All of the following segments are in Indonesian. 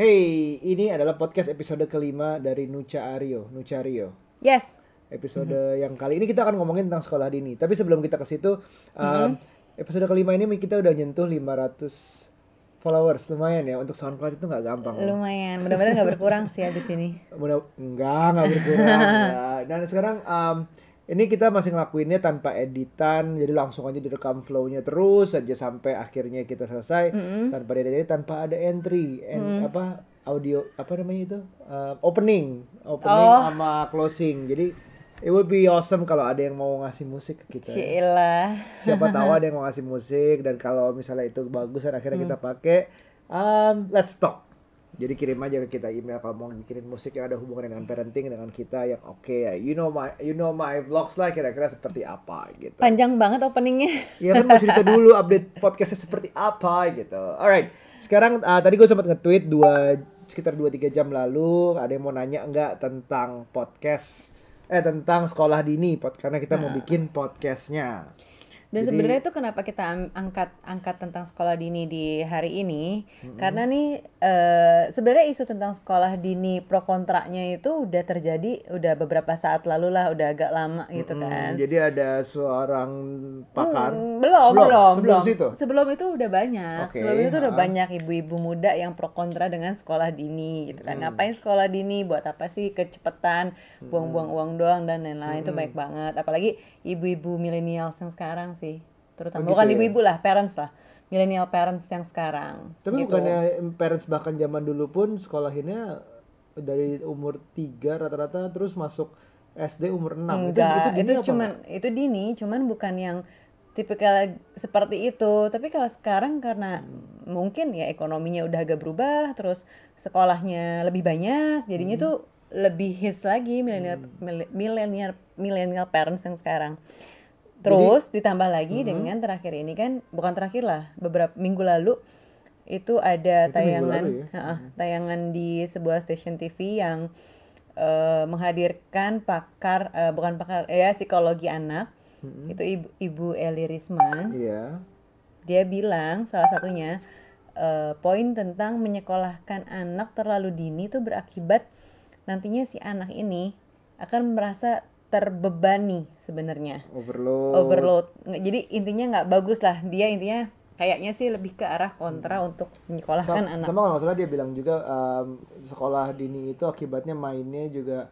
Hey, ini adalah podcast episode kelima dari Nucha Ario, Nucha Rio. Yes. Episode yang kali ini kita akan ngomongin tentang sekolah dini. Tapi sebelum kita ke situ, um, episode kelima ini kita udah nyentuh 500 followers, lumayan ya. Untuk SoundCloud itu nggak gampang. loh. Lumayan. Mudah-mudahan nggak berkurang sih abis ini. Mudah enggak, nggak berkurang. ya. Dan sekarang um, ini kita masih ngelakuinnya tanpa editan, jadi langsung aja direkam flow-nya terus aja sampai akhirnya kita selesai tanpa ada edit, tanpa ada entry, en- apa audio apa namanya itu Uh, opening, opening Oh. sama closing. Jadi it would be awesome kalau ada yang mau ngasih musik ke kita. ya. Cila. Siapa tahu ada yang mau ngasih musik dan kalau misalnya itu bagus dan akhirnya kita pakai, um, let's talk. Jadi kirim aja ke kita email kalau mau bikin musik yang ada hubungan dengan parenting dengan kita yang oke ya. You know my you know my vlogs lah kira-kira seperti apa gitu. Panjang banget openingnya. Ya kan mau cerita dulu update podcastnya seperti apa gitu. Alright, sekarang uh, tadi gue sempat nge-tweet dua sekitar 2-3 jam lalu ada yang mau nanya enggak tentang podcast eh tentang sekolah dini pod karena kita mau bikin podcastnya. Dan Jadi- sebenarnya itu kenapa kita angkat angkat tentang sekolah dini di hari ini? Karena nih eh, sebenarnya isu tentang sekolah dini pro kontranya itu udah terjadi udah beberapa saat lalu lah, udah agak lama gitu Hmm, kan. jadi ada seorang pakar. Hmm, belum, Belum, belum, sebelum belum. situ? Sebelum itu udah banyak. Oke, sebelum itu udah banyak ibu-ibu muda yang pro kontra dengan sekolah dini gitu kan. Ngapain sekolah dini? Buat apa sih kecepetan, Hmm. buang-buang uang doang dan lain-lain itu baik banget. Apalagi ibu-ibu milenial yang sekarang sih. Terutama Oh, gitu bukan ya? ibu-ibu lah, parents lah. Milenial parents yang sekarang. Tapi gitu. bukannya parents bahkan zaman dulu pun sekolahinnya dari umur 3 rata-rata terus masuk SD umur 6. Enggak, itu, dini apa cuman enggak? itu dini, cuman bukan yang tipikal seperti itu. Tapi kalau sekarang karena Hmm. mungkin ya ekonominya udah agak berubah, terus sekolahnya lebih banyak, jadinya Hmm. tuh lebih hits lagi milenial mil- milenial milenial parents yang sekarang. Terus ditambah lagi Hmm. dengan terakhir ini kan bukan terakhir lah, beberapa minggu lalu itu ada Itu tayangan ya? Heeh, tayangan di sebuah stasiun TV yang eh, menghadirkan pakar eh, bukan pakar ya psikologi anak itu ibu ibu Eli Risman Iya. dia bilang salah satunya eh, poin tentang menyekolahkan anak terlalu dini itu berakibat nantinya si anak ini akan merasa terbebani sebenarnya. Overload. overload. Jadi intinya nggak bagus lah. Dia intinya kayaknya sih lebih ke arah kontra untuk menyekolahkan Sama, anak. sama kalau nggak salah dia bilang juga um, sekolah dini itu akibatnya mainnya juga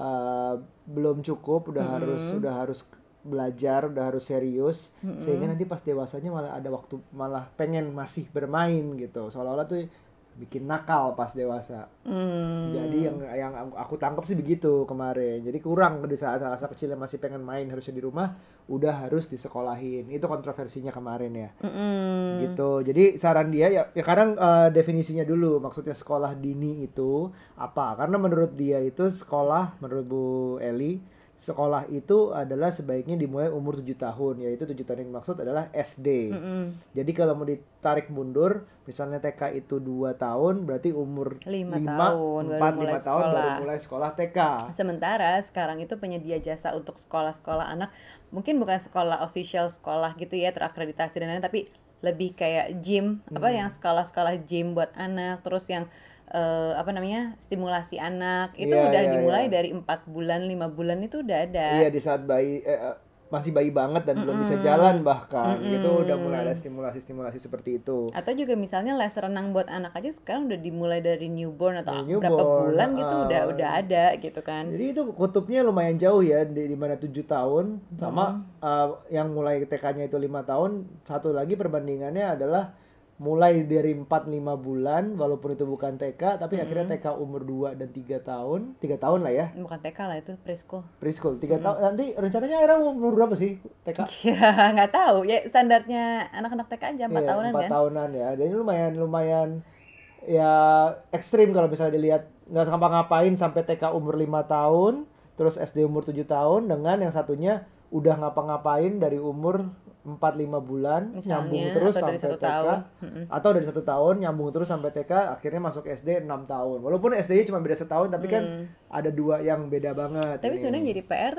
uh, belum cukup, udah harus udah harus belajar, udah harus serius, sehingga nanti pas dewasanya malah ada waktu malah pengen masih bermain gitu, seolah-olah tuh bikin nakal pas dewasa. Hmm, Jadi yang yang aku tangkap sih begitu kemarin. Jadi kurang di saat saat kecil yang masih pengen main harusnya di rumah, udah harus disekolahin. Itu kontroversinya kemarin ya mm-mm. gitu jadi saran dia ya, ya kadang eh, definisinya dulu maksudnya sekolah dini itu apa karena menurut dia itu sekolah menurut Bu Eli sekolah itu adalah sebaiknya dimulai umur 7 tahun yaitu 7 tahun yang maksud adalah SD Mm-mm. jadi kalau mau ditarik mundur misalnya TK itu 2 tahun berarti umur Lima 5, tahun baru 4, mulai 5 tahun baru sekolah. mulai sekolah TK Sementara sekarang itu penyedia jasa untuk sekolah-sekolah anak mungkin bukan sekolah official sekolah gitu ya terakreditasi dan lain tapi lebih kayak gym apa Hmm. yang sekolah-sekolah gym buat anak terus yang eh, apa namanya stimulasi anak itu Iya, udah iya, dimulai iya. dari empat bulan lima bulan itu udah ada Iya di saat bayi eh, eh, masih bayi banget dan belum bisa jalan bahkan itu udah mulai ada stimulasi-stimulasi seperti itu. atau juga misalnya les renang buat anak aja sekarang udah dimulai dari newborn atau berapa newborn, bulan gitu ah. udah udah ada gitu kan Jadi itu kutubnya lumayan jauh ya di, di mana tujuh tahun sama uh, yang mulai TK-nya itu lima tahun. Satu lagi perbandingannya adalah mulai dari 4 5 bulan walaupun itu bukan TK tapi akhirnya TK umur 2 dan 3 tahun. 3 tahun lah ya. bukan TK lah itu preschool Preschool 3 tahun. Nanti rencananya era umur berapa sih TK? ya nggak tahu ya standarnya anak-anak TK aja empat Iya, tahunan empat kan tahunan ya. Ini lumayan lumayan ya ekstrim kalau misalnya dilihat nggak ngapa-ngapain sampai TK umur lima tahun, terus SD umur 7 tahun dengan yang satunya udah ngapa-ngapain dari umur 4 5 bulan Misalnya, nyambung terus atau dari sampai satu TK tahun. atau dari satu tahun nyambung terus sampai TK akhirnya masuk SD 6 tahun. Walaupun SD-nya cuma beda setahun tapi kan ada dua yang beda banget. Hmm. Tapi sebenarnya jadi PR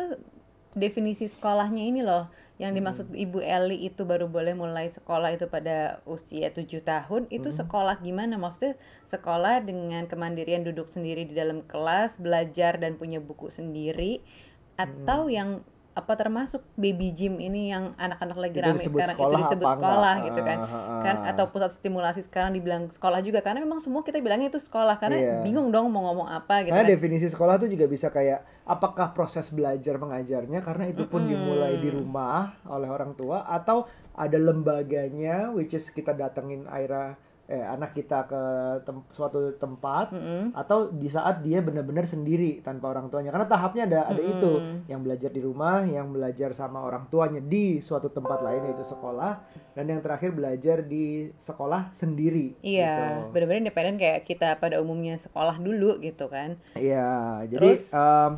definisi sekolahnya ini loh yang dimaksud Ibu Eli itu baru boleh mulai sekolah itu pada usia tujuh tahun itu sekolah gimana maksudnya sekolah dengan kemandirian duduk sendiri di dalam kelas belajar dan punya buku sendiri atau yang apa termasuk baby gym ini yang anak-anak lagi rame disebut sekarang? Sekolah itu disebut sekolah enggak? gitu kan? Ah, ah, ah. kan atau pusat stimulasi sekarang dibilang sekolah juga. Karena memang semua kita bilangnya itu sekolah. Karena Iya. bingung dong mau ngomong apa gitu Karena kan. definisi sekolah tuh juga bisa kayak apakah proses belajar mengajarnya? Karena itu pun dimulai di rumah oleh orang tua atau ada lembaganya which is kita datengin Aira eh anak kita ke tem- suatu tempat atau di saat dia benar-benar sendiri tanpa orang tuanya karena tahapnya ada ada itu yang belajar di rumah yang belajar sama orang tuanya di suatu tempat lain yaitu sekolah dan yang terakhir belajar di sekolah sendiri Iya, gitu. benar-benar independen kayak kita pada umumnya sekolah dulu gitu kan. Iya, jadi Terus? em,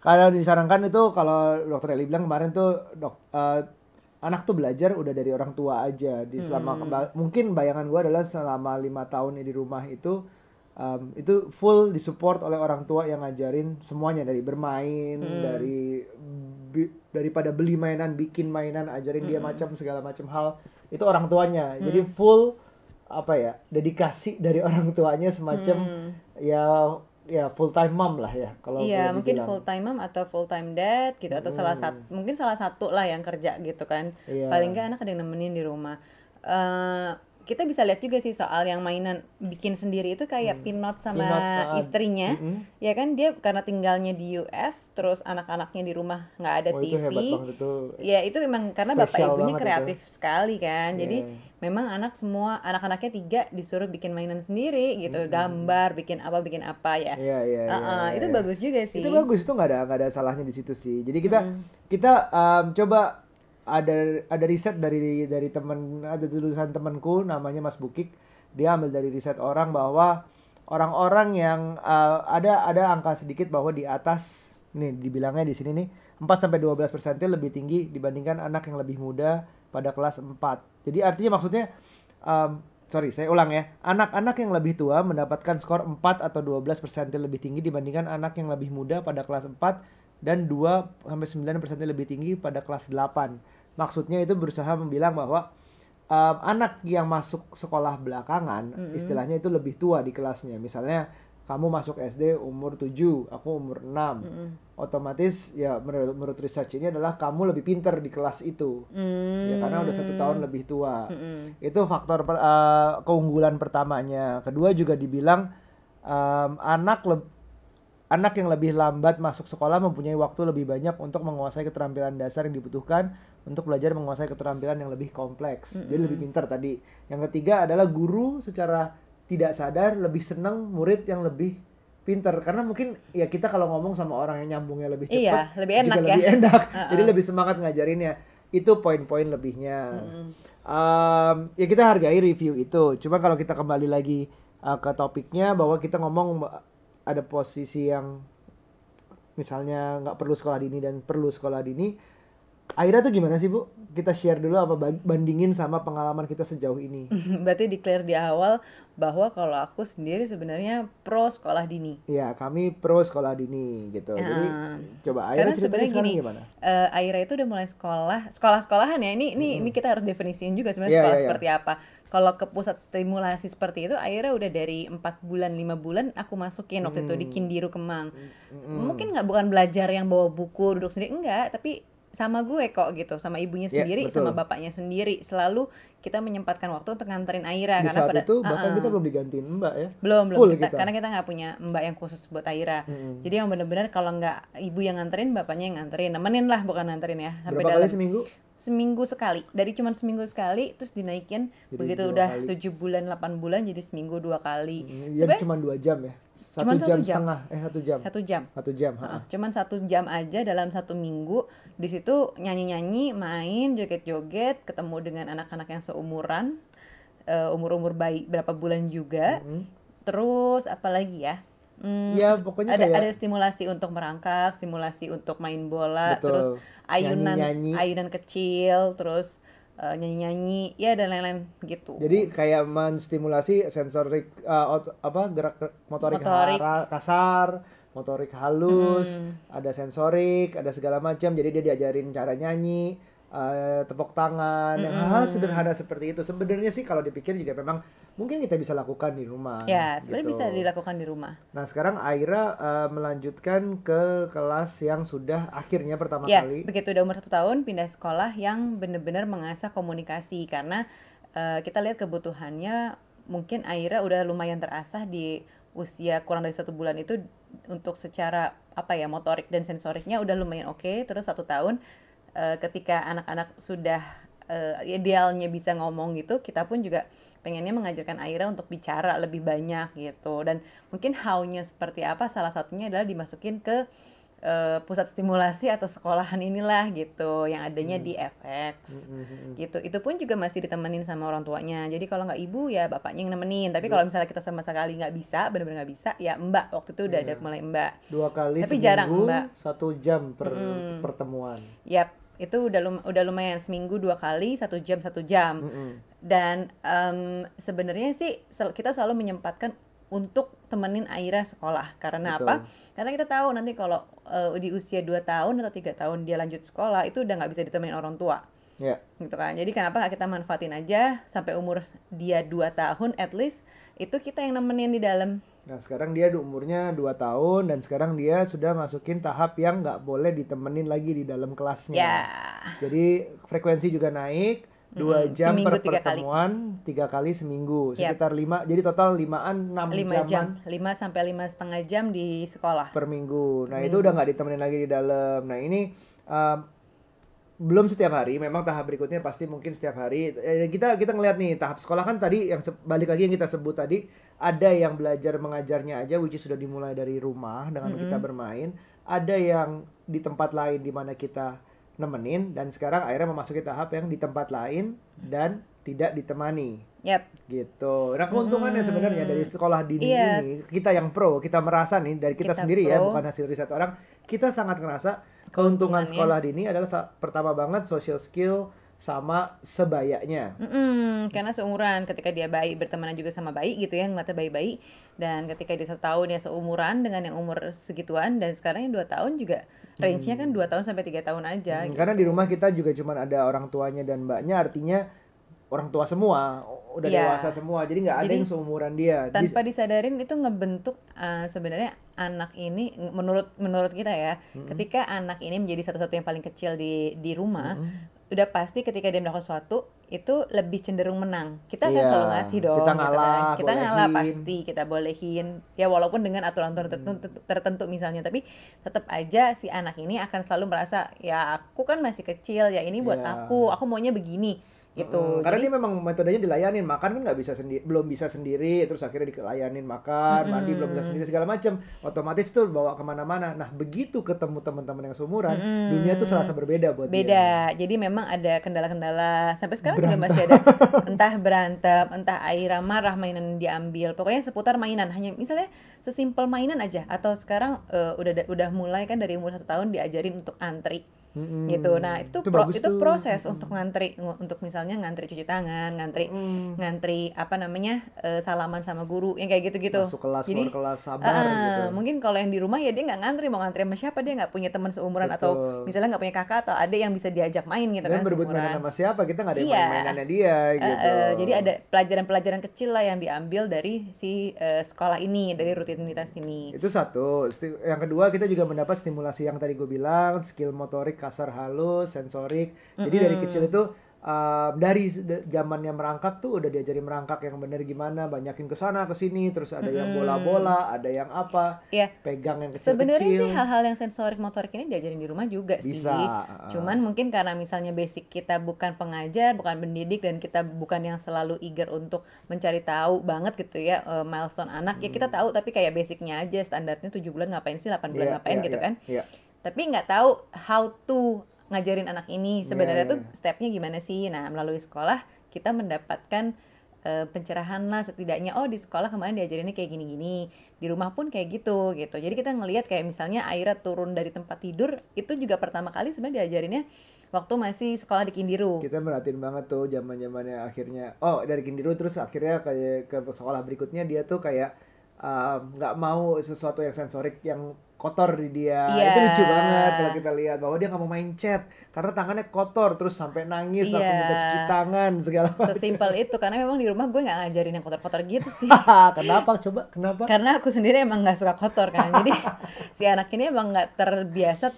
kalau disarankan itu kalau dokter Eli bilang kemarin tuh dok, eh, anak tuh belajar udah dari orang tua aja di selama Hmm. mungkin bayangan gua adalah selama lima tahun di rumah itu em, itu full disupport oleh orang tua yang ngajarin semuanya dari bermain Hmm. dari bi- daripada beli mainan bikin mainan ajarin dia Hmm. macam segala macam hal itu orang tuanya jadi full apa ya dedikasi dari orang tuanya semacam ya ya full time mom lah ya kalau Hmm. Iya, mungkin dibilang. full time mom atau full time dad gitu atau salah satu mungkin salah satu lah yang kerja gitu kan. Iya. Paling nggak anak ada yang nemenin di rumah. eh kita bisa lihat juga sih soal yang mainan bikin sendiri itu kayak Pinot sama Hmm. Pinot, ah, istrinya. mm-mm. Ya kan dia karena tinggalnya di US terus anak-anaknya di rumah nggak ada Oh, itu TV. hebat banget itu. Ya itu memang karena bapak ibunya kreatif sekali kan. Jadi Iya. memang anak semua anak-anaknya tiga disuruh bikin mainan sendiri gitu, gambar, bikin apa bikin apa ya. Iya iya. iya, Uh-uh, iya, itu iya. bagus juga sih. Itu bagus itu nggak ada nggak ada salahnya di situ sih. Jadi kita kita em, coba ada ada riset dari dari teman ada tulisan temanku namanya Mas Bukik. Dia ambil dari riset orang bahwa orang-orang yang eh, ada ada angka sedikit bahwa di atas nih dibilangnya di sini nih 4 sampai 12 persentil lebih tinggi dibandingkan anak yang lebih muda pada kelas 4. Jadi artinya maksudnya em, sorry saya ulang ya anak-anak yang lebih tua mendapatkan skor 4 atau 12 persentil lebih tinggi dibandingkan anak yang lebih muda pada kelas 4 dan 2 sampai 9 persentil lebih tinggi pada kelas 8 maksudnya itu berusaha membilang bahwa um, anak yang masuk sekolah belakangan istilahnya itu lebih tua di kelasnya. Misalnya kamu masuk SD umur 7 aku umur 6 otomatis ya menurut, menurut research ini adalah kamu lebih pinter di kelas itu. Hmm. ya karena udah satu tahun lebih tua. Mm-mm. itu faktor per- eh, keunggulan pertamanya. Kedua juga dibilang em, anak leb- anak yang lebih lambat masuk sekolah mempunyai waktu lebih banyak untuk menguasai keterampilan dasar yang dibutuhkan untuk belajar menguasai keterampilan yang lebih kompleks. Jadi lebih pintar tadi. Yang ketiga adalah guru secara tidak sadar lebih senang murid yang lebih pintar. Karena mungkin ya kita kalau ngomong sama orang yang nyambungnya lebih cepat Iya, lebih juga enak ya. lebih enak. Jadi lebih semangat ngajarinnya. Itu poin-poin lebihnya. Em, ya kita hargai review itu. Cuma kalau kita kembali lagi uh, ke topiknya bahwa kita ngomong ada posisi yang misalnya nggak perlu sekolah dini dan perlu sekolah dini Aira tuh gimana sih bu? Kita share dulu apa ba- bandingin sama pengalaman kita sejauh ini. Berarti declare di awal bahwa kalau aku sendiri sebenarnya pro sekolah dini. Ya kami pro sekolah dini gitu. Jadi Ah. coba Aira sebenarnya sekarang gini, gimana? eh, Aira itu udah mulai sekolah, sekolah-sekolahan ya. Ini ini ini kita harus definisiin juga sebenarnya Iya, sekolah iya, iya. seperti apa. Kalau ke pusat stimulasi seperti itu, Aira udah dari empat bulan lima bulan aku masukin waktu itu di Hmm. Kindiru Kemang. Mungkin nggak bukan belajar yang bawa buku duduk sendiri enggak, tapi sama gue kok gitu, sama ibunya Iya, sendiri, betul. sama bapaknya sendiri. Selalu kita menyempatkan waktu untuk nganterin Aira Di karena saat pada itu bahkan Uh-uh. kita belum digantiin mbak ya. belum belum Full kita, kita. karena kita nggak punya mbak yang khusus buat Aira Mm-mm. jadi yang bener-bener kalau nggak ibu yang nganterin bapaknya yang nganterin nemenin lah bukan nganterin ya sampai Berapa dalam kali seminggu? seminggu sekali dari cuman seminggu sekali terus dinaikin Jadi begitu udah tujuh bulan 8 bulan jadi seminggu dua kali Hmm, Jadi cuma dua jam ya? Satu Cuman jam, satu jam. setengah, eh satu jam. satu jam Satu jam. ha. Heeh, cuman satu jam aja dalam satu minggu di situ nyanyi-nyanyi main joget-joget ketemu dengan anak-anak yang seumuran eh, umur-umur bayi berapa bulan juga Mm-mm. terus apalagi ya Hmm, Ya pokoknya ada kayak ada stimulasi untuk merangkak, stimulasi untuk main bola, Betul. terus ayunan Nyanyi-nyanyi. ayunan kecil, terus eh, nyanyi-nyanyi, ya dan lain-lain gitu. Jadi kayak menstimulasi sensorik uh, apa gerak motorik, Motorik. hara- kasar, motorik halus, ada sensorik, ada segala macam. Jadi dia diajarin cara nyanyi, uh, tepuk tangan, yang hal-hal sederhana seperti itu. Sebenarnya sih kalau dipikir juga memang mungkin kita bisa lakukan di rumah. Ya, sebenarnya gitu. bisa dilakukan di rumah. Nah sekarang Aira uh, melanjutkan ke kelas yang sudah akhirnya pertama Ya, kali. begitu udah umur satu tahun pindah sekolah yang benar-benar mengasah komunikasi karena eh, kita lihat kebutuhannya mungkin Aira udah lumayan terasah di usia kurang dari satu bulan itu untuk secara apa ya motorik dan sensoriknya udah lumayan oke. Terus satu tahun eh, ketika anak-anak sudah eh, idealnya bisa ngomong gitu kita pun juga pengennya mengajarkan Aira untuk bicara lebih banyak gitu. Dan mungkin how-nya seperti apa salah satunya adalah dimasukin ke eh, pusat stimulasi atau sekolahan inilah gitu yang adanya di FX Mm-mm. gitu. Itu pun juga masih ditemenin sama orang tuanya. Jadi kalau nggak ibu ya bapaknya yang nemenin. Tapi kalau misalnya kita sama sekali nggak bisa benar-benar nggak bisa ya mbak waktu itu udah ada mulai mbak. Dua kali Tapi seminggu, jarang, Mbak. satu jam per pertemuan. Yap, itu udah lum- udah lumayan seminggu dua kali satu jam satu jam. Mm-mm. dan em, sebenarnya sih sel- kita selalu menyempatkan untuk temenin Aira sekolah karena Betul. apa? Karena kita tahu nanti kalau eh, di usia 2 tahun atau tiga tahun dia lanjut sekolah itu udah nggak bisa ditemenin orang tua Ya, gitu kan jadi kenapa nggak kita manfaatin aja sampai umur dia 2 tahun at least itu kita yang nemenin di dalam nah sekarang dia di umurnya 2 tahun dan sekarang dia sudah masukin tahap yang nggak boleh ditemenin lagi di dalam kelasnya. ya Jadi frekuensi juga naik dua Mm-mm, jam seminggu per tiga kali. pertemuan tiga kali seminggu Yap. sekitar lima jadi total limaan enam 5 jaman jam 5 sampai lima setengah jam di sekolah per minggu. Nah itu udah nggak ditemenin lagi di dalam. Nah ini um, belum setiap hari. Memang tahap berikutnya pasti mungkin setiap hari. Eh, kita kita ngeliat nih tahap sekolah kan tadi yang balik lagi yang kita sebut tadi ada yang belajar mengajarnya aja, which is sudah dimulai dari rumah dengan kita bermain. Ada yang di tempat lain di mana kita nemenin dan sekarang akhirnya memasuki tahap yang di tempat lain dan tidak ditemani yap gitu. Nah keuntungannya sebenarnya dari sekolah dini Yes. ini kita yang pro kita merasa nih dari kita, Kita sendiri ya pro. bukan hasil riset orang kita sangat ngerasa keuntungan sekolah dini adalah pertama banget social skill sama sebayanya. Mm-mm, karena seumuran ketika dia bayi bertemanan juga sama bayi gitu ya ngeliatnya bayi-bayi dan ketika dia satu tahun dia seumuran dengan yang umur segituan dan sekarang yang dua tahun juga range-nya kan dua tahun sampai tiga tahun aja Hmm, gitu. Karena di rumah kita juga cuman ada orang tuanya dan mbaknya artinya orang tua semua udah Iya. dewasa semua jadi nggak ada yang seumuran dia. Di- tanpa disadarin itu ngebentuk uh, sebenarnya anak ini menurut menurut kita ya ketika anak ini menjadi satu-satu yang paling kecil di di rumah udah pasti ketika dia melakukan sesuatu itu lebih cenderung menang kita akan Iya, selalu ngasih dong kita gitu ngalah, kan. kita ngalah bolehin. pasti kita bolehin ya walaupun dengan aturan-aturan tertentu, tertentu misalnya tapi tetap aja si anak ini akan selalu merasa ya aku kan masih kecil ya ini buat Iya. aku aku maunya begini gitu. Mm, karena Jadi- dia memang metodenya dilayanin makan kan nggak bisa sendiri belum bisa sendiri terus akhirnya dilayanin makan mandi belum bisa sendiri segala macam otomatis tuh bawa ke mana-mana. Nah begitu ketemu teman-teman yang seumuran dunia tuh serasa berbeda buat dia. Beda. Jadi memang ada kendala-kendala. Sampai sekarang juga masih ada. Entah berantem entah Aira marah mainan diambil. Pokoknya seputar mainan. Hanya misalnya sesimpel mainan aja. Atau sekarang eh, udah udah mulai kan dari umur satu tahun diajarin untuk antri Mm-mm. gitu nah itu Itu pro- itu tuh. proses untuk ngantri ng- untuk misalnya ngantri cuci tangan ngantri Mm. ngantri apa namanya eh, salaman sama guru yang kayak gitu-gitu masuk kelas Jadi, keluar kelas sabar Ah, gitu mungkin kalau yang di rumah ya dia nggak ngantri mau ngantri sama siapa dia nggak punya teman seumuran atau Betul. misalnya nggak punya kakak atau adik yang bisa diajak main gitu dan kan berebut mainan sama siapa kita nggak ada yang Iya. main-mainannya dia Eh, gitu eh, jadi ada pelajaran-pelajaran kecil lah yang diambil dari si eh, sekolah ini dari rutinitas ini. itu satu yang kedua kita juga mendapat stimulasi yang tadi gue bilang skill motorik kasar halus sensorik jadi dari kecil itu uh, dari zamannya merangkak tuh udah diajarin merangkak yang bener gimana banyakin ke sana ke sini terus ada yang bola-bola ada yang apa Iya. pegang yang Sebenarnya kecil-kecil sih hal-hal yang sensorik motorik ini diajarin di rumah juga Bisa, sih. uh. Cuman mungkin karena misalnya basic kita bukan pengajar, bukan pendidik dan kita bukan yang selalu eager untuk mencari tahu banget gitu ya milestone anak. Ya kita tahu tapi kayak basicnya aja standarnya 7 bulan ngapain sih, 8 bulan Iya, ngapain iya, gitu iya, kan. iya. Tapi nggak tahu how to ngajarin anak ini sebenarnya Iya, tuh stepnya gimana sih. Nah, melalui sekolah kita mendapatkan eh, pencerahan lah setidaknya oh di sekolah kemarin diajarinnya kayak gini-gini di rumah pun kayak gitu gitu. Jadi kita ngelihat kayak misalnya Aira turun dari tempat tidur itu juga pertama kali sebenarnya diajarinnya waktu masih sekolah di Kindiru. Kita merhatiin banget tuh zaman zamannya akhirnya. Oh dari Kindiru terus akhirnya kayak ke sekolah berikutnya dia tuh kayak um, nggak mau sesuatu yang sensorik yang kotor di dia Iya. itu lucu banget kalau kita lihat bahwa dia nggak mau main chat karena tangannya kotor terus sampai nangis langsung Iya. minta cuci tangan segala macam Sesimpel itu karena memang di rumah gue nggak ngajarin yang kotor-kotor gitu sih. kenapa coba kenapa karena aku sendiri emang nggak suka kotor kan jadi si anak ini emang nggak terbiasa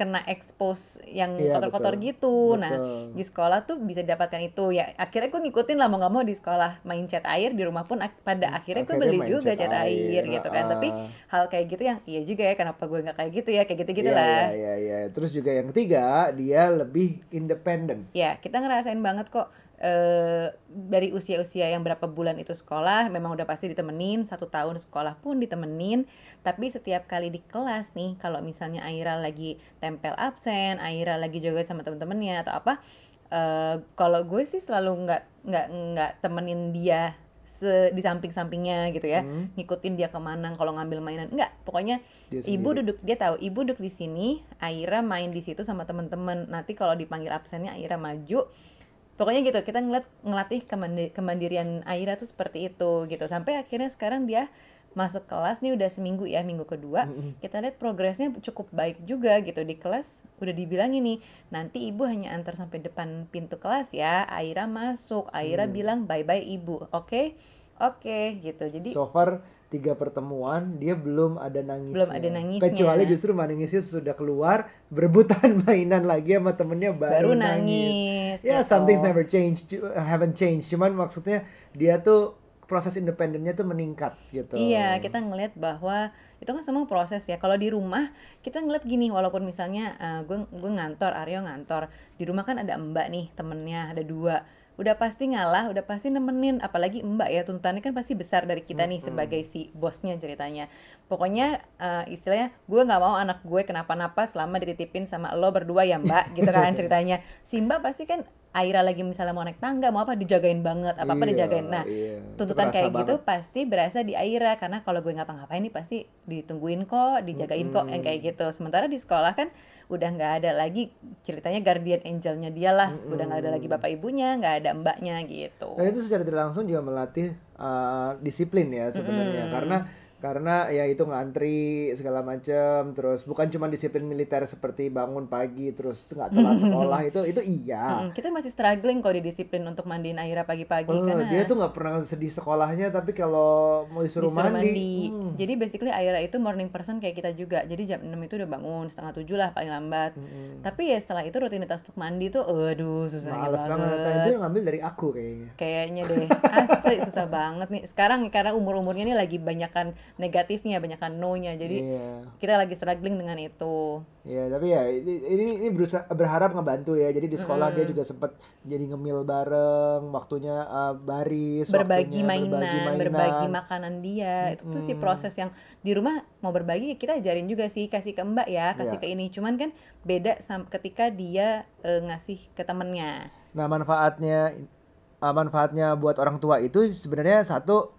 kena expose yang Iya, kotor-kotor betul. gitu nah Betul. di sekolah tuh bisa didapatkan itu ya akhirnya gue ngikutin lah mau nggak mau di sekolah main cat air di rumah pun ak- pada akhirnya gue Hmm, Akhirnya beli main juga cat cat air, air, gitu kan ah. tapi hal kayak gitu yang iya juga ya kenapa gue nggak kayak gitu ya kayak gitu gitu Iya, lah iya, iya, iya. Terus juga yang ketiga, dia lebih independen. ya kita ngerasain banget kok eh dari usia-usia yang berapa bulan itu sekolah memang udah pasti ditemenin. Satu tahun sekolah pun ditemenin. Tapi setiap kali di kelas nih kalau misalnya Aira lagi tempel absen Aira lagi joget sama temen-temennya atau apa eh kalau gue sih selalu nggak nggak nggak temenin dia se di samping-sampingnya gitu ya. Hmm. ngikutin dia ke mana kalau ngambil mainan. Enggak pokoknya Dia ibu duduk dia tahu ibu duduk di sini Aira main di situ sama teman-teman nanti kalau dipanggil absennya Aira maju pokoknya gitu kita ngeliat ngelatih kemandi- kemandirian Aira tuh seperti itu gitu. Sampai akhirnya sekarang dia masuk kelas nih udah seminggu ya minggu kedua. Kita lihat progresnya cukup baik juga gitu. Di kelas udah dibilangin nih nanti ibu hanya antar sampai depan pintu kelas ya. Aira masuk. Aira Hmm. bilang bye bye ibu. Oke? Oke gitu. Jadi So far tiga pertemuan dia belum ada nangisnya. Belum ada nangisnya. Kecuali justru nangisnya sudah keluar berebutan mainan lagi sama temennya baru baru, nangis Ya, gitu. some things never change, cu- haven't changed. Cuman maksudnya dia tuh proses independennya tuh meningkat gitu. Iya, kita ngelihat bahwa itu kan semua proses ya. Kalau di rumah kita ngeliat gini, walaupun misalnya eh, gue gue ngantor, Aryo ngantor, di rumah kan ada Mbak nih temennya ada dua, udah pasti ngalah, udah pasti nemenin. Apalagi Mbak ya tuntutannya kan pasti besar dari kita nih sebagai si bosnya ceritanya. Pokoknya eh, istilahnya gue nggak mau anak gue kenapa-napa selama dititipin sama lo berdua ya Mbak, gitu kan ceritanya. Si Mbak pasti kan Aira lagi misalnya mau naik tangga mau apa dijagain banget apa apa Iya, dijagain nah iya. Tuntutan kayak gitu banget. pasti berasa di Aira karena kalau gue ngapa-ngapain nih pasti ditungguin kok dijagain kok yang kayak gitu sementara di sekolah kan udah nggak ada lagi ceritanya guardian angelnya dia lah. Udah nggak ada lagi bapak ibunya nggak ada mbaknya gitu. Dan itu secara tidak langsung juga melatih uh, disiplin ya sebenarnya. Karena karena ya itu ngantri segala macam terus bukan cuma disiplin militer seperti bangun pagi terus nggak telat sekolah itu itu iya Mm, kita masih struggling kok di disiplin untuk mandiin Aira pagi-pagi Oh, karena dia tuh nggak pernah sedih sekolahnya tapi kalau mau disuruh, disuruh mandi, mandi. hmm. Jadi basically Aira itu morning person kayak kita juga. Jadi jam 6 itu udah bangun, setengah tujuh lah paling lambat. Mm-mm. Tapi ya setelah itu rutinitas untuk mandi tuh aduh susahnya males banget. Nah, itu yang ngambil dari aku kayaknya. Kayaknya deh, asli susah banget nih. Sekarang karena umur-umurnya nih lagi banyakan negatifnya, banyakan no-nya. Jadi Iya. kita lagi struggling dengan itu. Iya, tapi ya ini ini, ini berusaha berharap ngebantu ya. Jadi di sekolah dia juga sempat jadi ngemil bareng, waktunya uh, baris, Berbagi waktunya mainan, berbagi berbagi, mainan. makanan dia. Itu tuh sih proses yang di rumah mau berbagi kita ajarin juga sih, kasih ke Mbak ya, kasih Iya. ke ini. Cuman kan beda ketika dia eh, ngasih ke temennya. Nah, manfaatnya uh, manfaatnya buat orang tua itu sebenarnya satu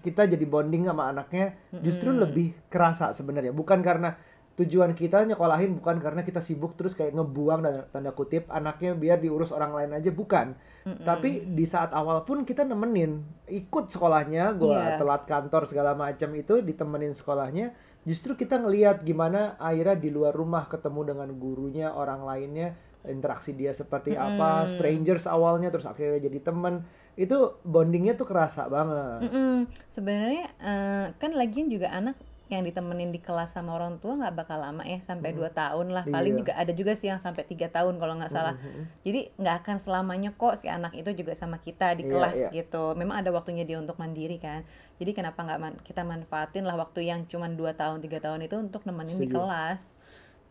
kita jadi bonding sama anaknya justru lebih kerasa sebenarnya. Bukan karena tujuan kita nyekolahin bukan karena kita sibuk terus kayak ngebuang dan tanda kutip anaknya biar diurus orang lain aja bukan. Tapi di saat awal pun kita nemenin ikut sekolahnya, gua Iya. telat kantor segala macam itu ditemenin sekolahnya. Justru kita ngelihat gimana Aira di luar rumah ketemu dengan gurunya, orang lainnya, interaksi dia seperti apa, strangers awalnya terus akhirnya jadi teman. Itu bondingnya tuh kerasa banget. Mm-mm. Sebenarnya eh, kan lagian juga anak yang ditemenin di kelas sama orang tua nggak bakal lama ya sampai dua tahun lah paling Iya. juga ada juga sih yang sampai tiga tahun kalau nggak salah jadi nggak akan selamanya kok si anak itu juga sama kita di Iya, kelas iya. gitu memang ada waktunya dia untuk mandiri kan jadi kenapa nggak man- kita manfaatin lah waktu yang cuma dua tahun tiga tahun itu untuk nemenin di Setuju. kelas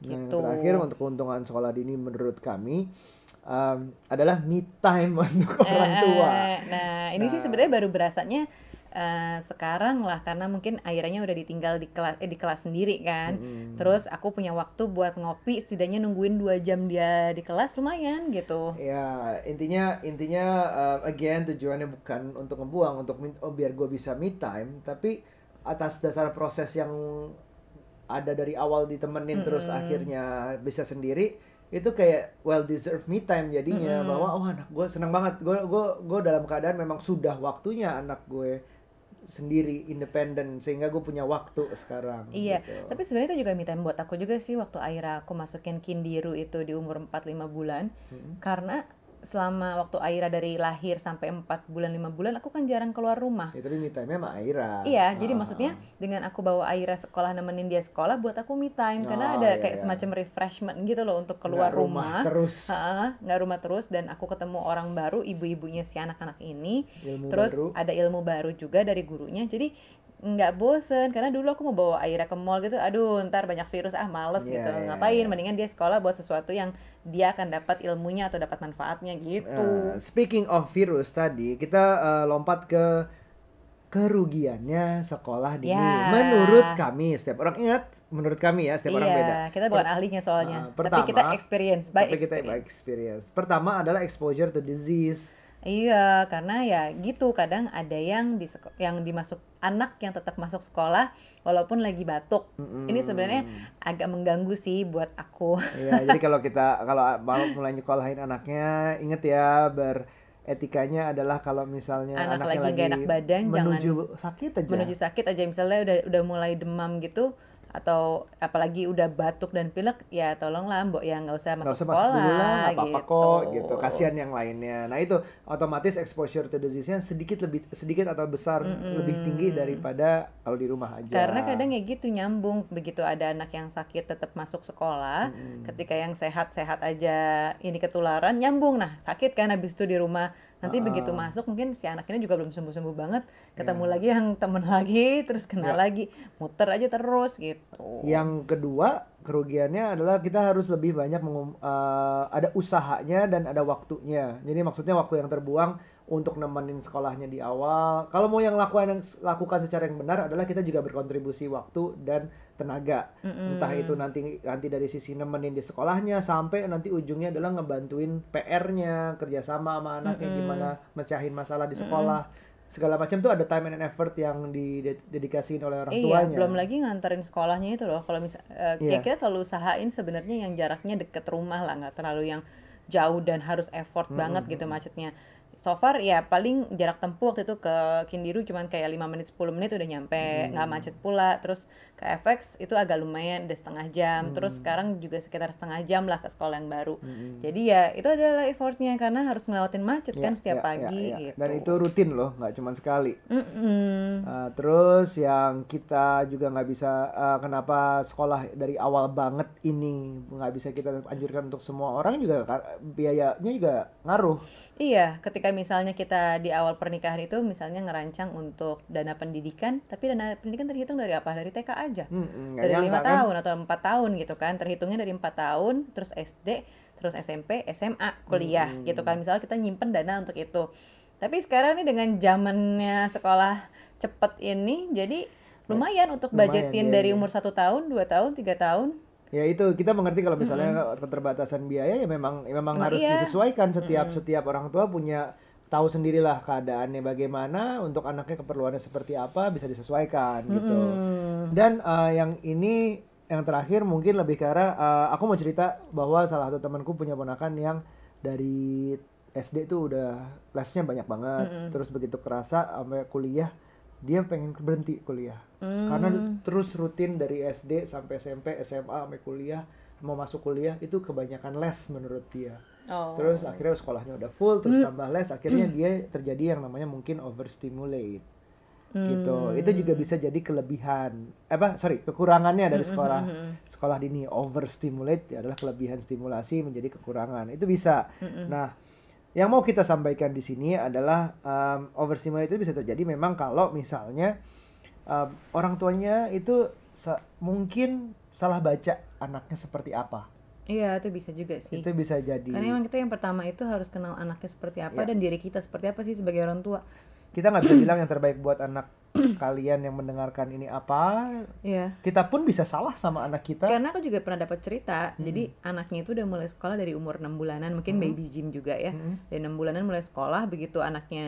Nah, yang gitu terakhir untuk keuntungan sekolah dini menurut kami um, adalah me time untuk orang tua. Eh, Nah, ini sih Nah. sebenarnya baru berasanya eh, sekarang lah karena mungkin akhirnya udah ditinggal di kelas eh, di kelas sendiri kan. Mm-mm. Terus aku punya waktu buat ngopi, setidaknya nungguin dua jam dia di kelas lumayan gitu. Ya intinya intinya uh, again tujuannya bukan untuk ngebuang untuk oh, biar gue bisa me time tapi atas dasar proses yang ada dari awal ditemenin terus akhirnya bisa sendiri itu kayak well deserved me time jadinya. Bahwa oh anak gue senang banget. Gue gue gue dalam keadaan memang sudah waktunya anak gue sendiri independen sehingga gue punya waktu sekarang Iya, gitu. tapi sebenarnya itu juga me time buat aku juga sih waktu Aira aku masukin Kindiru itu di umur 4-5 bulan. Karena selama waktu Aira dari lahir sampai 4 bulan 5 bulan aku kan jarang keluar rumah. ya tapi me time-nya sama Aira Iya, jadi Ah. maksudnya dengan aku bawa Aira sekolah nemenin dia sekolah buat aku me time karena Oh, ada iya, kayak iya. semacam refreshment gitu loh untuk keluar Nggak rumah rumah. terus nggak rumah terus dan aku ketemu orang baru, ibu-ibunya si anak-anak ini. ilmu Terus baru ada ilmu baru juga dari gurunya. Jadi nggak bosen karena dulu aku mau bawa Aira ke mall gitu. Aduh, ntar banyak virus ah males Iya, gitu. iya, Ngapain? iya. Mendingan dia sekolah buat sesuatu yang dia akan dapat ilmunya atau dapat manfaatnya gitu. Nah, speaking of virus tadi, kita eh, lompat ke kerugiannya sekolah dini. Ya. Menurut kami, setiap orang ingat, menurut kami ya, setiap orang iya, beda. kita bukan ahlinya soalnya. Ah, Tapi pertama, kita experience by Tapi kita experience. by experience. Pertama adalah exposure to disease. Iya, karena ya gitu kadang ada yang di yang dimasuk anak yang tetap masuk sekolah walaupun lagi batuk. Ini sebenarnya agak mengganggu sih buat aku. Iya, jadi kalau kita kalau mau mulai nyekolahin anaknya, inget ya beretikanya adalah kalau misalnya Anak anaknya lagi nggak enak badan, menuju sakit aja. Menuju sakit aja misalnya udah udah mulai demam gitu atau apalagi udah batuk dan pilek ya tolonglah mbok ya nggak usah masuk usah masuk sekolah dulu lah, nggak apa-apa kok gitu. gitu. Kasihan yang lainnya. Nah itu otomatis exposure to disease-nya sedikit lebih sedikit atau besar lebih tinggi daripada kalau di rumah aja. Karena kadang ya gitu nyambung begitu ada anak yang sakit tetap masuk sekolah, ketika yang sehat-sehat aja ini ketularan nyambung nah sakit kan habis itu di rumah nanti begitu masuk mungkin si anak ini juga belum sembuh-sembuh banget ketemu lagi yang temen lagi terus kena lagi muter aja terus gitu. Yang kedua kerugiannya adalah kita harus lebih banyak mengum- eh, ada usahanya dan ada waktunya. Jadi maksudnya waktu yang terbuang untuk nemenin sekolahnya di awal. Kalau mau yang lakukan yang lakukan secara yang benar adalah kita juga berkontribusi waktu dan tenaga. Entah itu nanti nanti dari sisi nemenin di sekolahnya sampai nanti ujungnya adalah ngebantuin PR-nya, kerjasama sama anaknya gimana mecahin masalah di sekolah. Segala macam tuh ada time and effort yang didedikasiin oleh orang Iya, tuanya. belum lagi nganterin sekolahnya itu loh. Kalau misal eh, Iya. ya kita selalu usahain sebenarnya yang jaraknya deket rumah lah, nggak terlalu yang jauh dan harus effort banget gitu macetnya. So far ya paling jarak tempuh waktu itu ke Kindiru cuman kayak 5 menit 10 menit udah nyampe, nggak macet pula. Terus ke FX itu agak lumayan udah setengah jam. Terus sekarang juga sekitar setengah jam lah ke sekolah yang baru. Jadi ya itu adalah effortnya karena harus ngelewatin macet Ya, kan setiap ya, ya, pagi ya. gitu. Dan itu rutin loh, nggak cuma sekali. Mm-mm. Uh, terus yang kita juga nggak bisa uh, kenapa sekolah dari awal banget ini nggak bisa kita anjurkan untuk semua orang juga kar- biayanya juga ngaruh. Iya, ketika misalnya kita di awal pernikahan itu misalnya ngerancang untuk dana pendidikan, tapi dana pendidikan terhitung dari apa? Dari TK aja. Hmm, nggak Dari lima kan? tahun atau empat tahun gitu kan. Terhitungnya dari empat tahun, terus SD, terus SMP, SMA, kuliah Hmm. gitu kan. Misalnya kita nyimpen dana untuk itu. Tapi sekarang nih dengan zamannya sekolah cepet ini, jadi lumayan untuk Lumayan, budgetin iya, dari iya. umur satu tahun, dua tahun, tiga tahun. Ya itu kita mengerti kalau misalnya keterbatasan biaya ya memang ya memang Emang harus iya. disesuaikan setiap setiap orang tua punya tahu sendirilah keadaannya bagaimana untuk anaknya keperluannya seperti apa bisa disesuaikan gitu. Dan uh, yang ini yang terakhir mungkin lebih arah uh, aku mau cerita bahwa salah satu temanku punya ponakan yang dari SD tuh udah lesnya banyak banget. Terus begitu kerasa sampai kuliah dia pengen berhenti kuliah. Karena terus rutin dari SD sampai SMP, SMA sampai kuliah mau masuk kuliah itu kebanyakan les menurut dia. Oh. Terus akhirnya sekolahnya udah full, terus tambah les, akhirnya dia terjadi yang namanya mungkin overstimulate. Gitu. Itu juga bisa jadi kelebihan. Eh, Apa? Sorry, kekurangannya dari sekolah sekolah dini. Overstimulate adalah kelebihan stimulasi menjadi kekurangan. Itu bisa. Nah, yang mau kita sampaikan di sini adalah um, overstimulate itu bisa terjadi memang kalau misalnya um, orang tuanya itu sa- mungkin salah baca anaknya seperti apa. Iya, itu bisa juga sih. Itu bisa jadi. Karena emang kita yang pertama itu harus kenal anaknya seperti apa Ya. dan diri kita seperti apa sih sebagai orang tua. kita nggak bisa bilang yang terbaik buat anak kalian yang mendengarkan ini apa Iya. kita pun bisa salah sama anak kita Karena aku juga pernah dapat cerita, jadi anaknya itu udah mulai sekolah dari umur 6 bulanan, mungkin baby gym juga ya. Dari 6 bulanan mulai sekolah, begitu anaknya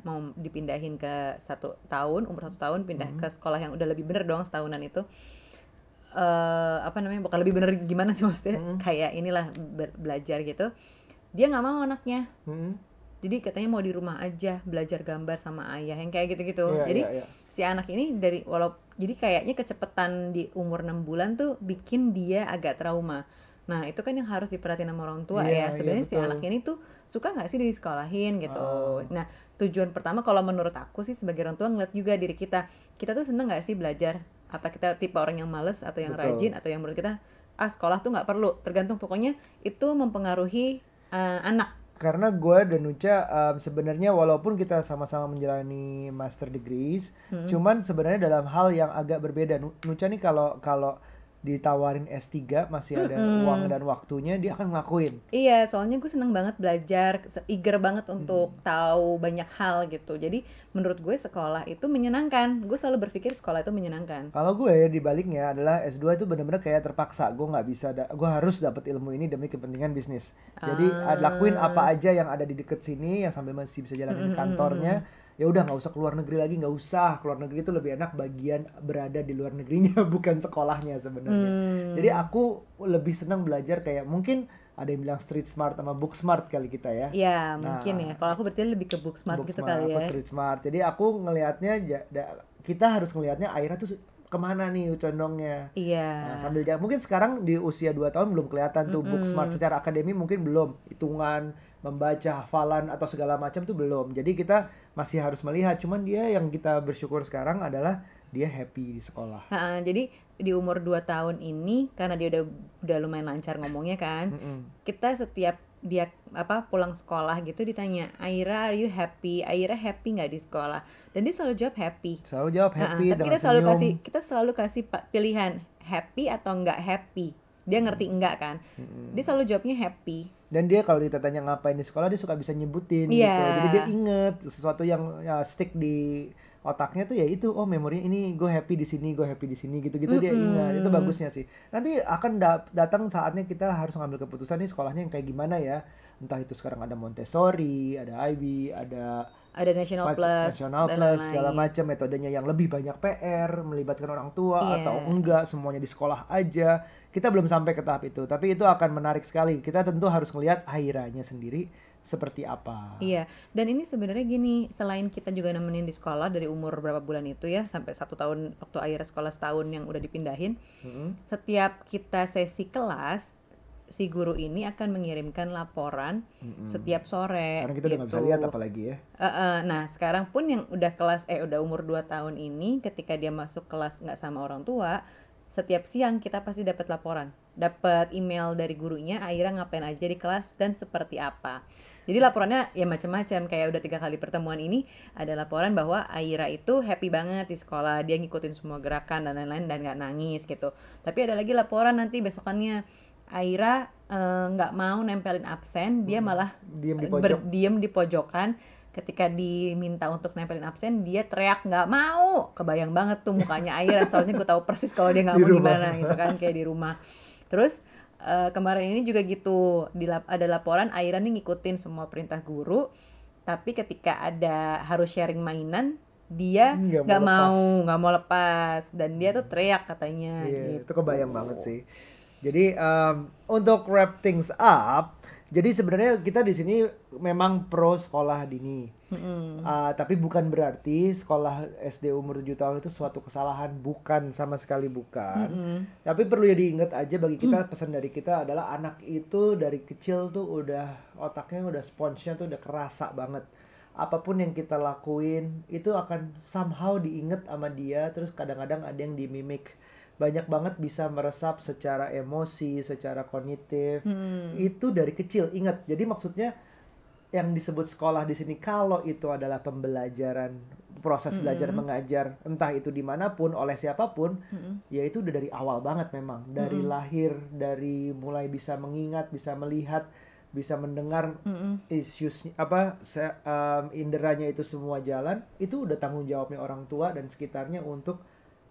mau dipindahin ke satu tahun, umur satu tahun pindah ke sekolah yang udah lebih bener dong setahunan itu. Eh apa namanya? Bukan lebih bener gimana sih maksudnya? Kayak inilah ber- belajar gitu. Dia nggak mau anaknya. Mm-mm. jadi katanya mau di rumah aja belajar gambar sama ayah yang kayak gitu-gitu Iya, jadi iya, iya. si anak ini dari walau jadi kayaknya kecepetan di umur 6 bulan tuh bikin dia agak trauma nah itu kan yang harus diperhatiin sama orang tua Iya, ya iya, sebenarnya si betul. anak ini tuh suka nggak sih disekolahin gitu Oh. nah tujuan pertama kalau menurut aku sih sebagai orang tua ngeliat juga diri kita kita tuh seneng nggak sih belajar apa kita tipe orang yang males atau yang Betul. rajin atau yang menurut kita ah sekolah tuh nggak perlu tergantung pokoknya itu mempengaruhi eh, anak karena gue dan Nucha um, sebenarnya walaupun kita sama-sama menjalani master degrees, Hmm. cuman sebenarnya dalam hal yang agak berbeda. Nu- Nucha nih kalau kalau ditawarin S3 masih ada Mm-mm. uang dan waktunya dia akan ngelakuin. Iya, soalnya gue seneng banget belajar, eager banget untuk tahu banyak hal gitu. Jadi menurut gue sekolah itu menyenangkan. Gue selalu berpikir sekolah itu menyenangkan. Kalau gue ya dibaliknya adalah S2 itu bener-bener kayak terpaksa. Gue nggak bisa, gue harus dapat ilmu ini demi kepentingan bisnis. Jadi Ah. lakuin apa aja yang ada di deket sini, yang sambil masih bisa jalanin kantornya. Ya udah nggak usah keluar negeri lagi, nggak usah keluar negeri itu lebih enak bagian berada di luar negerinya bukan sekolahnya sebenarnya. Hmm. Jadi aku lebih senang belajar kayak mungkin ada yang bilang street smart sama book smart kali kita ya. Iya, Nah. mungkin ya. Kalau aku berarti lebih ke book smart Book gitu smart, kali aku ya. street smart. Jadi aku ngelihatnya kita harus ngelihatnya Aira tuh ke mana nih condongnya. Iya. Nah, sambil jalan mungkin sekarang di usia 2 tahun belum kelihatan tuh book smart secara akademi mungkin belum hitungan membaca hafalan atau segala macam tuh belum jadi kita masih harus melihat cuman dia yang kita bersyukur sekarang adalah dia happy di sekolah Ha-ha, jadi di umur 2 tahun ini karena dia udah udah lumayan lancar ngomongnya kan. Mm-mm. Kita setiap dia apa pulang sekolah gitu ditanya, "Aira, are you happy? Aira happy nggak di sekolah?" Dan dia selalu jawab happy. selalu jawab happy tapi dengan kita selalu senyum kasih kita selalu kasih pilihan happy atau nggak happy. Dia ngerti enggak kan? Dia selalu jawabnya happy. dan dia kalau kita tanya ngapain di sekolah dia suka bisa nyebutin Iya. gitu jadi dia inget sesuatu yang ya, stick di otaknya tuh ya itu oh memorinya ini gue happy di sini gue happy di sini gitu gitu dia ingat itu bagusnya sih nanti akan da- datang saatnya kita harus ngambil keputusan nih sekolahnya yang kayak gimana ya entah itu sekarang ada Montessori ada IB ada Ada national Mac- plus, national dan plus lain-lain. segala macam metodenya yang lebih banyak PR melibatkan orang tua Iya. atau enggak semuanya di sekolah aja kita belum sampai ke tahap itu tapi itu akan menarik sekali kita tentu harus melihat airanya sendiri seperti apa Iya, dan ini sebenarnya gini, selain kita juga nemenin di sekolah dari umur berapa bulan itu ya, sampai satu tahun waktu akhirnya sekolah setahun yang udah dipindahin, Mm-mm. setiap kita sesi kelas, si guru ini akan mengirimkan laporan setiap sore. karena kita udah nggak bisa gitu. lihat apalagi ya Eh, eh, nah, sekarang pun yang udah kelas eh udah umur 2 tahun ini ketika dia masuk kelas nggak sama orang tua, setiap siang kita pasti dapat laporan. Dapat email dari gurunya Aira ngapain aja di kelas dan seperti apa. Jadi laporannya ya macam-macam kayak udah tiga kali pertemuan ini ada laporan bahwa Aira itu happy banget di sekolah, dia ngikutin semua gerakan dan lain-lain dan nggak nangis gitu. Tapi ada lagi laporan nanti besokannya Aira eh, nggak mau nempelin absen, dia malah diem di pojok. berdiam di pojokan. Ketika diminta untuk nempelin absen dia teriak nggak mau. Kebayang banget tuh mukanya Aira soalnya gue tahu persis kalau dia nggak mau rumah. gimana gitu kan kayak di rumah. Terus eh, kemarin ini juga gitu di lap- ada laporan Aira nih ngikutin semua perintah guru tapi ketika ada harus sharing mainan dia Nggak mau nggak mau nggak mau lepas. Dan dia tuh teriak katanya Iya, gitu. itu kebayang banget sih. Jadi um, untuk wrap things up, jadi sebenarnya kita di sini memang pro sekolah dini. Mm-mm. Uh, tapi bukan berarti sekolah SD umur 7 tahun itu suatu kesalahan, bukan sama sekali bukan. Mm-mm. Tapi perlu ya diingat aja bagi kita pesan dari kita adalah anak itu dari kecil tuh udah otaknya udah sponsnya tuh udah kerasa banget. Apa pun yang kita lakuin itu akan somehow diinget sama dia terus kadang-kadang ada yang dimimik. Banyak banget bisa meresap secara emosi, secara kognitif. Mm. Itu dari kecil, ingat. Jadi maksudnya yang disebut sekolah di sini kalau itu adalah pembelajaran proses belajar mengajar entah itu di mana pun oleh siapa pun Mm-mm. ya itu udah dari awal banget memang dari lahir dari mulai bisa mengingat bisa melihat bisa mendengar Mm-mm. issues apa se- um, inderanya itu semua jalan itu udah tanggung jawabnya orang tua dan sekitarnya untuk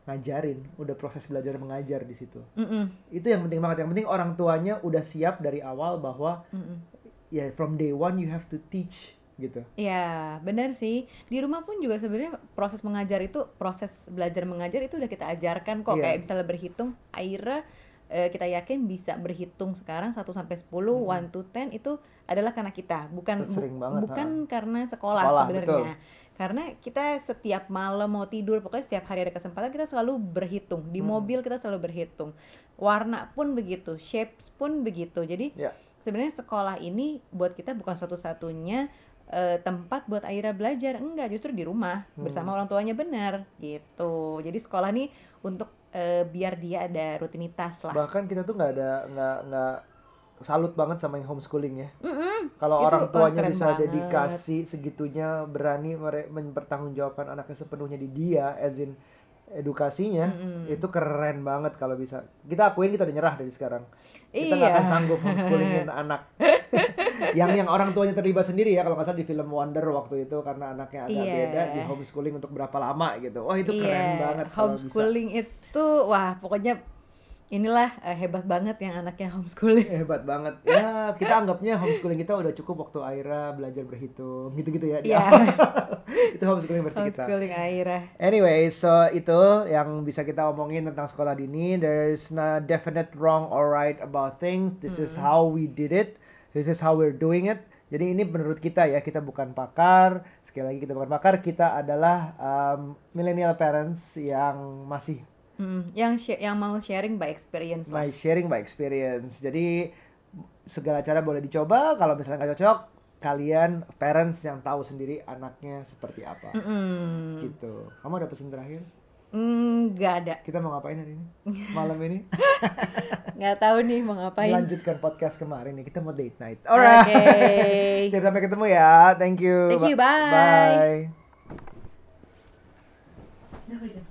ngajarin udah proses belajar mengajar di situ Mm-mm. itu yang penting banget yang penting orang tuanya udah siap dari awal bahwa Mm-mm. ya from day one you have to teach gitu Ya, benar sih. Di rumah pun juga sebenarnya proses mengajar itu, proses belajar mengajar itu udah kita ajarkan kok. Iya. Kayak misalnya berhitung, Aira eh, kita yakin bisa berhitung sekarang 1 sampai 10, Hmm. 1 to 10 itu adalah karena kita, bukan bu- banget, bukan karena sekolah, Sekolah, sebenarnya. Karena kita setiap malam mau tidur, pokoknya setiap hari ada kesempatan kita selalu berhitung. Di Hmm. mobil kita selalu berhitung. Warna pun begitu, shapes pun begitu. Jadi Ya. sebenarnya sekolah ini buat kita bukan satu-satunya eh, tempat buat Aira belajar enggak justru di rumah Hmm. bersama orang tuanya benar gitu jadi sekolah nih untuk eh, biar dia ada rutinitas lah Bahkan kita tuh nggak ada nggak nggak salut banget sama yang homeschooling ya. Mm-mm. Kalau orang tuanya bisa banget. dedikasi segitunya berani mempertanggungjawabkan anaknya sepenuhnya di dia, as in edukasinya, Mm-mm. itu keren banget kalau bisa. Kita akuin kita udah nyerah dari sekarang. Kita nggak Iya. akan sanggup homeschoolingin anak. yang yang orang tuanya terlibat sendiri ya kalau nggak salah di film Wonder waktu itu karena anaknya agak Iya. beda di homeschooling untuk berapa lama gitu. Wah itu keren Iya, banget kalau bisa. homeschooling itu wah pokoknya inilah eh, hebat banget yang anaknya homeschooling Hebat banget. Ya, kita anggapnya homeschooling kita udah cukup waktu Aira belajar berhitung, gitu-gitu ya. Iya. awal. itu homeschooling versi kita. homeschooling Aira Anyway, so itu yang bisa kita omongin tentang sekolah dini. There's no definite wrong or right about things. This is how we did it. This is how we're doing it. Jadi ini menurut kita ya, kita bukan pakar. Sekali lagi kita bukan pakar, kita adalah um, millennial parents yang masih Hmm, yang yang mau sharing by experience. By sharing by experience. Jadi segala cara boleh dicoba. Kalau misalnya nggak cocok, kalian parents yang tahu sendiri anaknya seperti apa. -hmm. Gitu. Kamu ada pesan terakhir? Nggak mm, ada. Kita mau ngapain hari ini? Malam ini? Nggak tahu nih mau ngapain. Lanjutkan podcast kemarin nih. Kita mau date night. Alright. Okay. Siap sampai ketemu ya. Thank you. Thank you. Bye. Bye. bye.